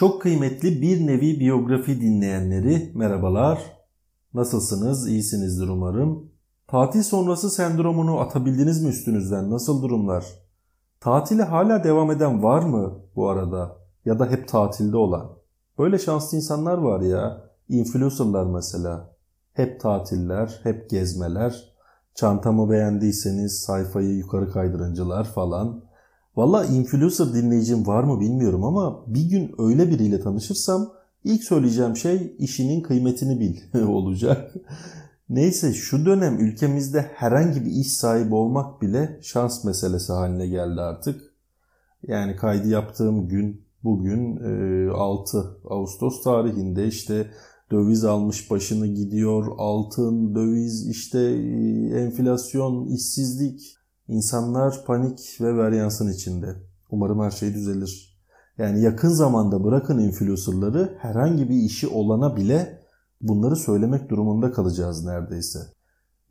Çok kıymetli bir nevi biyografi dinleyenleri merhabalar. Nasılsınız? İyisinizdir umarım. Tatil sonrası sendromunu atabildiniz mi üstünüzden? Nasıl durumlar? Tatile hala devam eden var mı bu arada? Ya da hep tatilde olan? Böyle şanslı insanlar var ya. Influencerlar mesela. Hep tatiller, hep gezmeler. Çantamı beğendiyseniz sayfayı yukarı kaydırıncılar falan. Valla influencer dinleyicim var mı bilmiyorum ama bir gün öyle biriyle tanışırsam ilk söyleyeceğim şey işinin kıymetini bil olacak. Neyse şu dönem ülkemizde herhangi bir iş sahibi olmak bile şans meselesi haline geldi artık. Yani kaydı yaptığım gün bugün 6 e, Ağustos tarihinde işte döviz almış başını gidiyor, altın, döviz, işte e, enflasyon, işsizlik, İnsanlar panik ve varyansın içinde. Umarım her şey düzelir. Yani yakın zamanda bırakın influencerları herhangi bir işi olana bile bunları söylemek durumunda kalacağız neredeyse.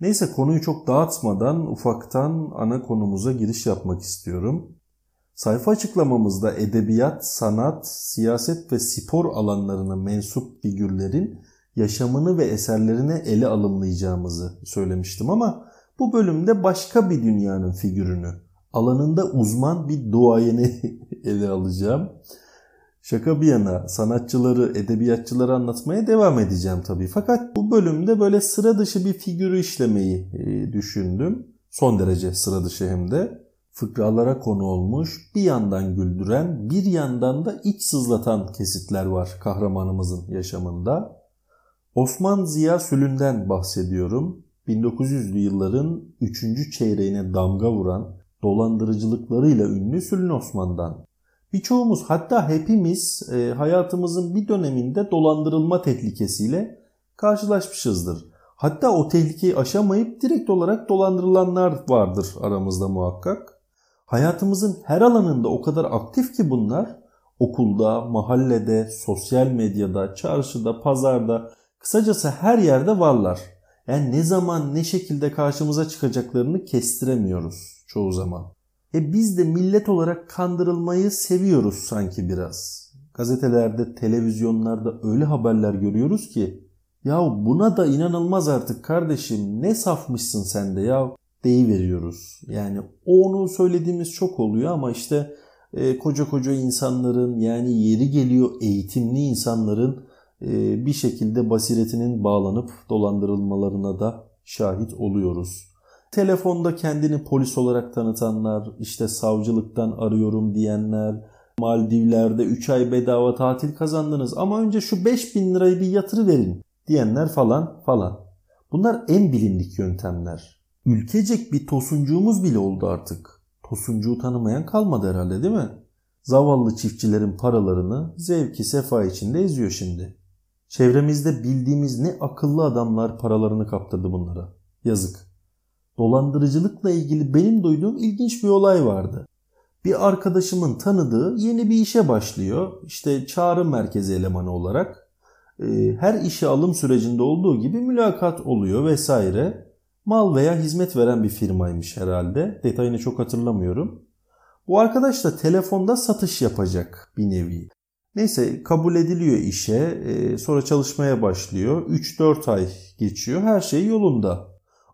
Neyse konuyu çok dağıtmadan ufaktan ana konumuza giriş yapmak istiyorum. Sayfa açıklamamızda edebiyat, sanat, siyaset ve spor alanlarına mensup figürlerin yaşamını ve eserlerine ele alımlayacağımızı söylemiştim ama bu bölümde başka bir dünyanın figürünü, alanında uzman bir duayeni ele alacağım. Şaka bir yana sanatçıları, edebiyatçıları anlatmaya devam edeceğim tabii. Fakat bu bölümde böyle sıra dışı bir figürü işlemeyi e, düşündüm. Son derece sıra dışı hem de. Fıkralara konu olmuş, bir yandan güldüren, bir yandan da iç sızlatan kesitler var kahramanımızın yaşamında. Osman Ziya Sülün'den bahsediyorum. 1900'lü yılların 3. çeyreğine damga vuran dolandırıcılıklarıyla ünlü Sülün Osman'dan. Birçoğumuz hatta hepimiz e, hayatımızın bir döneminde dolandırılma tehlikesiyle karşılaşmışızdır. Hatta o tehlikeyi aşamayıp direkt olarak dolandırılanlar vardır aramızda muhakkak. Hayatımızın her alanında o kadar aktif ki bunlar okulda, mahallede, sosyal medyada, çarşıda, pazarda kısacası her yerde varlar. Yani ne zaman ne şekilde karşımıza çıkacaklarını kestiremiyoruz çoğu zaman. E biz de millet olarak kandırılmayı seviyoruz sanki biraz. Gazetelerde, televizyonlarda öyle haberler görüyoruz ki ya buna da inanılmaz artık kardeşim ne safmışsın sen de ya veriyoruz. Yani onu söylediğimiz çok oluyor ama işte e, koca koca insanların yani yeri geliyor eğitimli insanların bir şekilde basiretinin bağlanıp dolandırılmalarına da şahit oluyoruz. Telefonda kendini polis olarak tanıtanlar, işte savcılıktan arıyorum diyenler, Maldivler'de 3 ay bedava tatil kazandınız ama önce şu 5000 lirayı bir yatırı verin diyenler falan falan. Bunlar en bilindik yöntemler. Ülkecek bir tosuncuğumuz bile oldu artık. Tosuncuğu tanımayan kalmadı herhalde değil mi? Zavallı çiftçilerin paralarını zevki sefa içinde eziyor şimdi. Çevremizde bildiğimiz ne akıllı adamlar paralarını kaptırdı bunlara. Yazık. Dolandırıcılıkla ilgili benim duyduğum ilginç bir olay vardı. Bir arkadaşımın tanıdığı yeni bir işe başlıyor. İşte çağrı merkezi elemanı olarak. Ee, her işe alım sürecinde olduğu gibi mülakat oluyor vesaire. Mal veya hizmet veren bir firmaymış herhalde. Detayını çok hatırlamıyorum. Bu arkadaş da telefonda satış yapacak bir nevi. Neyse kabul ediliyor işe. E, sonra çalışmaya başlıyor. 3-4 ay geçiyor. Her şey yolunda.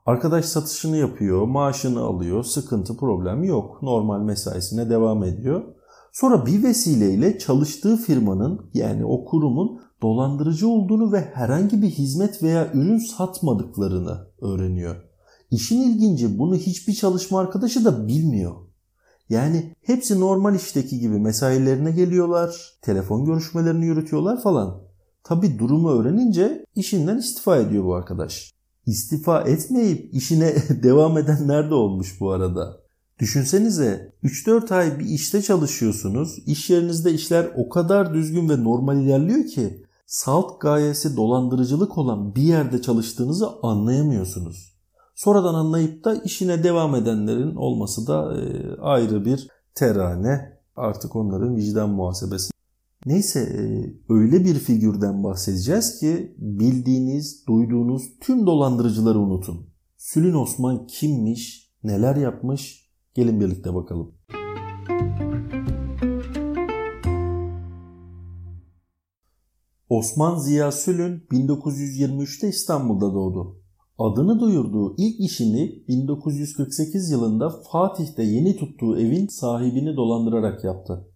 Arkadaş satışını yapıyor, maaşını alıyor, sıkıntı problem yok. Normal mesaisine devam ediyor. Sonra bir vesileyle çalıştığı firmanın yani o kurumun dolandırıcı olduğunu ve herhangi bir hizmet veya ürün satmadıklarını öğreniyor. İşin ilginci bunu hiçbir çalışma arkadaşı da bilmiyor. Yani hepsi normal işteki gibi mesailerine geliyorlar, telefon görüşmelerini yürütüyorlar falan. Tabi durumu öğrenince işinden istifa ediyor bu arkadaş. İstifa etmeyip işine devam edenler de olmuş bu arada. Düşünsenize 3-4 ay bir işte çalışıyorsunuz. İş yerinizde işler o kadar düzgün ve normal ilerliyor ki salt gayesi dolandırıcılık olan bir yerde çalıştığınızı anlayamıyorsunuz. Sonradan anlayıp da işine devam edenlerin olması da e, ayrı bir terane. Artık onların vicdan muhasebesi. Neyse e, öyle bir figürden bahsedeceğiz ki bildiğiniz, duyduğunuz tüm dolandırıcıları unutun. Sülün Osman kimmiş, neler yapmış gelin birlikte bakalım. Osman Ziya Sülün 1923'te İstanbul'da doğdu. Adını duyurduğu ilk işini 1948 yılında Fatih'te yeni tuttuğu evin sahibini dolandırarak yaptı.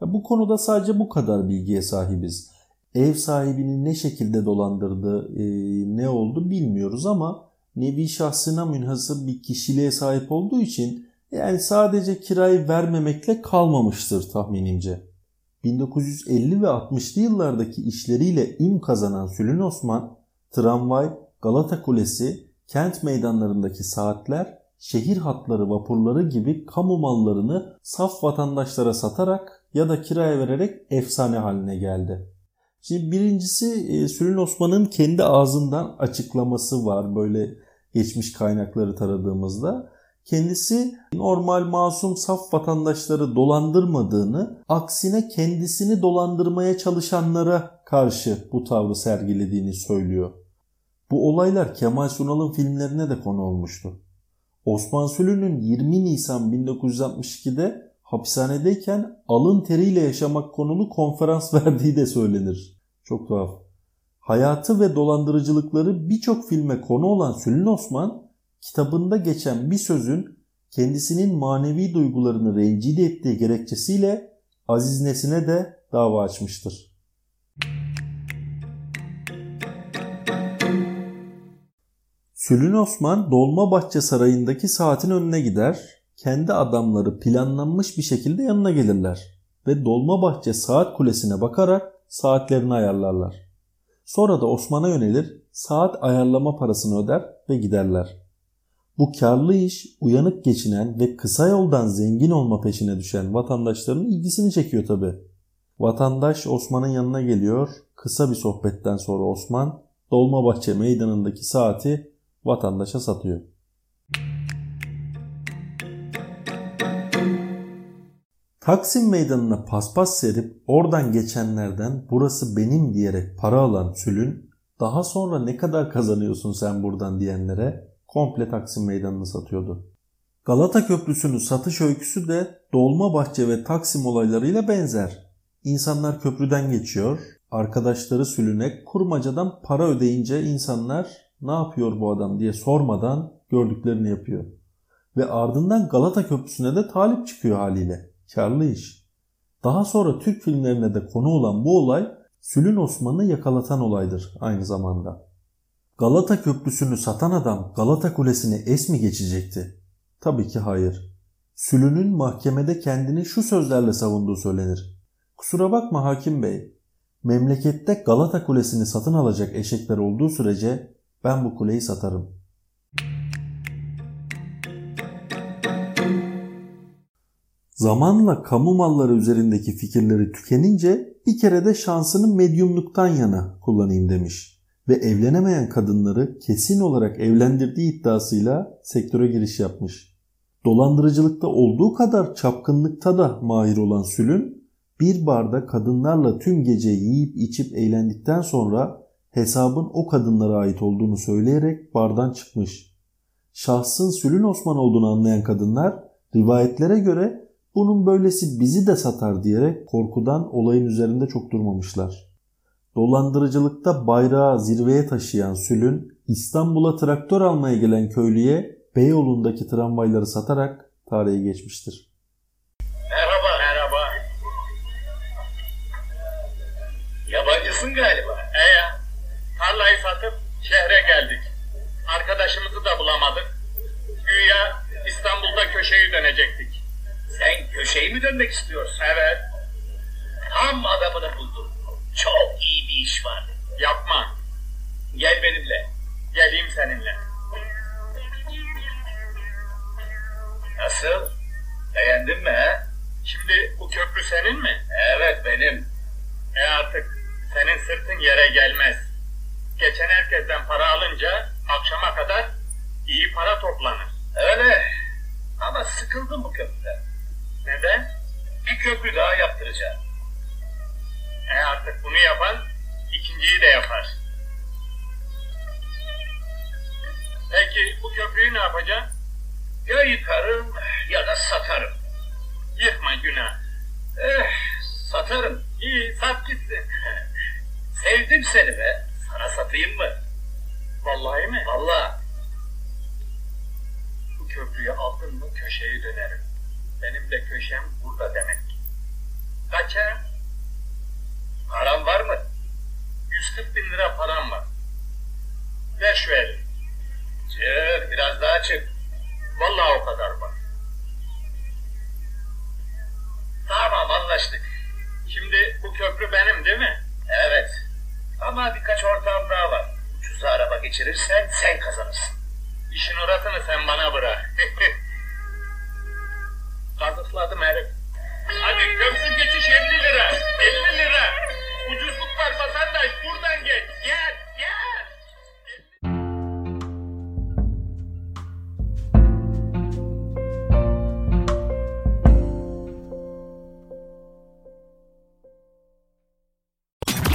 Bu konuda sadece bu kadar bilgiye sahibiz. Ev sahibini ne şekilde dolandırdı, e, ne oldu bilmiyoruz ama nevi şahsına münhasır bir kişiliğe sahip olduğu için yani sadece kirayı vermemekle kalmamıştır tahminimce. 1950 ve 60'lı yıllardaki işleriyle ün kazanan Sülün Osman, tramvay, Galata Kulesi, kent meydanlarındaki saatler, şehir hatları vapurları gibi kamu mallarını saf vatandaşlara satarak ya da kiraya vererek efsane haline geldi. Şimdi birincisi e, Sülün Osman'ın kendi ağzından açıklaması var böyle geçmiş kaynakları taradığımızda. Kendisi normal masum saf vatandaşları dolandırmadığını, aksine kendisini dolandırmaya çalışanlara karşı bu tavrı sergilediğini söylüyor. Bu olaylar Kemal Sunal'ın filmlerine de konu olmuştu. Osman Sülü'nün 20 Nisan 1962'de hapishanedeyken alın teriyle yaşamak konulu konferans verdiği de söylenir. Çok tuhaf. Hayatı ve dolandırıcılıkları birçok filme konu olan Sülün Osman kitabında geçen bir sözün kendisinin manevi duygularını rencide ettiği gerekçesiyle Aziz Nesin'e de dava açmıştır. Sülün Osman Dolmabahçe Sarayı'ndaki saatin önüne gider. Kendi adamları planlanmış bir şekilde yanına gelirler ve Dolmabahçe Saat Kulesi'ne bakarak saatlerini ayarlarlar. Sonra da Osman'a yönelir, saat ayarlama parasını öder ve giderler. Bu karlı iş uyanık geçinen ve kısa yoldan zengin olma peşine düşen vatandaşların ilgisini çekiyor tabi. Vatandaş Osman'ın yanına geliyor. Kısa bir sohbetten sonra Osman Dolmabahçe meydanındaki saati vatandaşa satıyor. Taksim meydanına paspas serip oradan geçenlerden burası benim diyerek para alan Sülün daha sonra ne kadar kazanıyorsun sen buradan diyenlere komple Taksim Meydanı'nı satıyordu. Galata Köprüsü'nün satış öyküsü de Dolmabahçe ve Taksim olaylarıyla benzer. İnsanlar köprüden geçiyor, arkadaşları sülünek kurmacadan para ödeyince insanlar ne yapıyor bu adam diye sormadan gördüklerini yapıyor. Ve ardından Galata Köprüsü'ne de talip çıkıyor haliyle. Karlı iş. Daha sonra Türk filmlerine de konu olan bu olay Sülün Osman'ı yakalatan olaydır aynı zamanda. Galata Köprüsü'nü satan adam Galata Kulesi'ni es mi geçecekti? Tabii ki hayır. Sülünün mahkemede kendini şu sözlerle savunduğu söylenir. Kusura bakma hakim bey. Memlekette Galata Kulesi'ni satın alacak eşekler olduğu sürece ben bu kuleyi satarım. Zamanla kamu malları üzerindeki fikirleri tükenince bir kere de şansını medyumluktan yana kullanayım demiş ve evlenemeyen kadınları kesin olarak evlendirdiği iddiasıyla sektöre giriş yapmış. Dolandırıcılıkta olduğu kadar çapkınlıkta da mahir olan Sülün bir barda kadınlarla tüm gece yiyip içip eğlendikten sonra hesabın o kadınlara ait olduğunu söyleyerek bardan çıkmış. Şahsın Sülün Osman olduğunu anlayan kadınlar rivayetlere göre bunun böylesi bizi de satar diyerek korkudan olayın üzerinde çok durmamışlar. Dolandırıcılıkta bayrağı zirveye taşıyan Sülün, İstanbul'a traktör almaya gelen köylüye Beyoğlu'ndaki tramvayları satarak tarihe geçmiştir. Merhaba. Merhaba. Yabancısın galiba satıp şehre geldik. Arkadaşımızı da bulamadık. Güya İstanbul'da köşeyi dönecektik. Sen köşeyi mi dönmek istiyorsun? Evet. Tam adamını buldum. Çok iyi bir iş var. Yapma. Gel benimle. Geleyim seninle. Nasıl? Beğendin mi he? Şimdi bu köprü senin mi? Evet benim. E artık senin sırtın yere gelmez. Geçen herkesten para alınca akşama kadar iyi para toplanır. Öyle. Ama sıkıldım bu köprüden. Neden? Bir köprü daha yaptıracağım. E artık bunu yapan ikinciyi de yapar. Peki bu köprüyü ne yapacaksın? Ya yıkarım ya da satarım. Yıkma günah. Eh, satarım. İyi sat gitsin. Sevdim seni be. Sana satayım mı? Vallahi mi? Vallahi. Bu köprüyü aldın mı köşeyi dönerim. Benim de köşem burada demek. Kaça? Param var mı? 140 bin lira param var. Ver şu eli. Çık biraz daha çık. Vallahi o kadar var. Tamam anlaştık. Şimdi bu köprü benim değil mi? Ama birkaç ortağım daha var. Ucuza araba geçirirsen sen kazanırsın. İşin orasını sen bana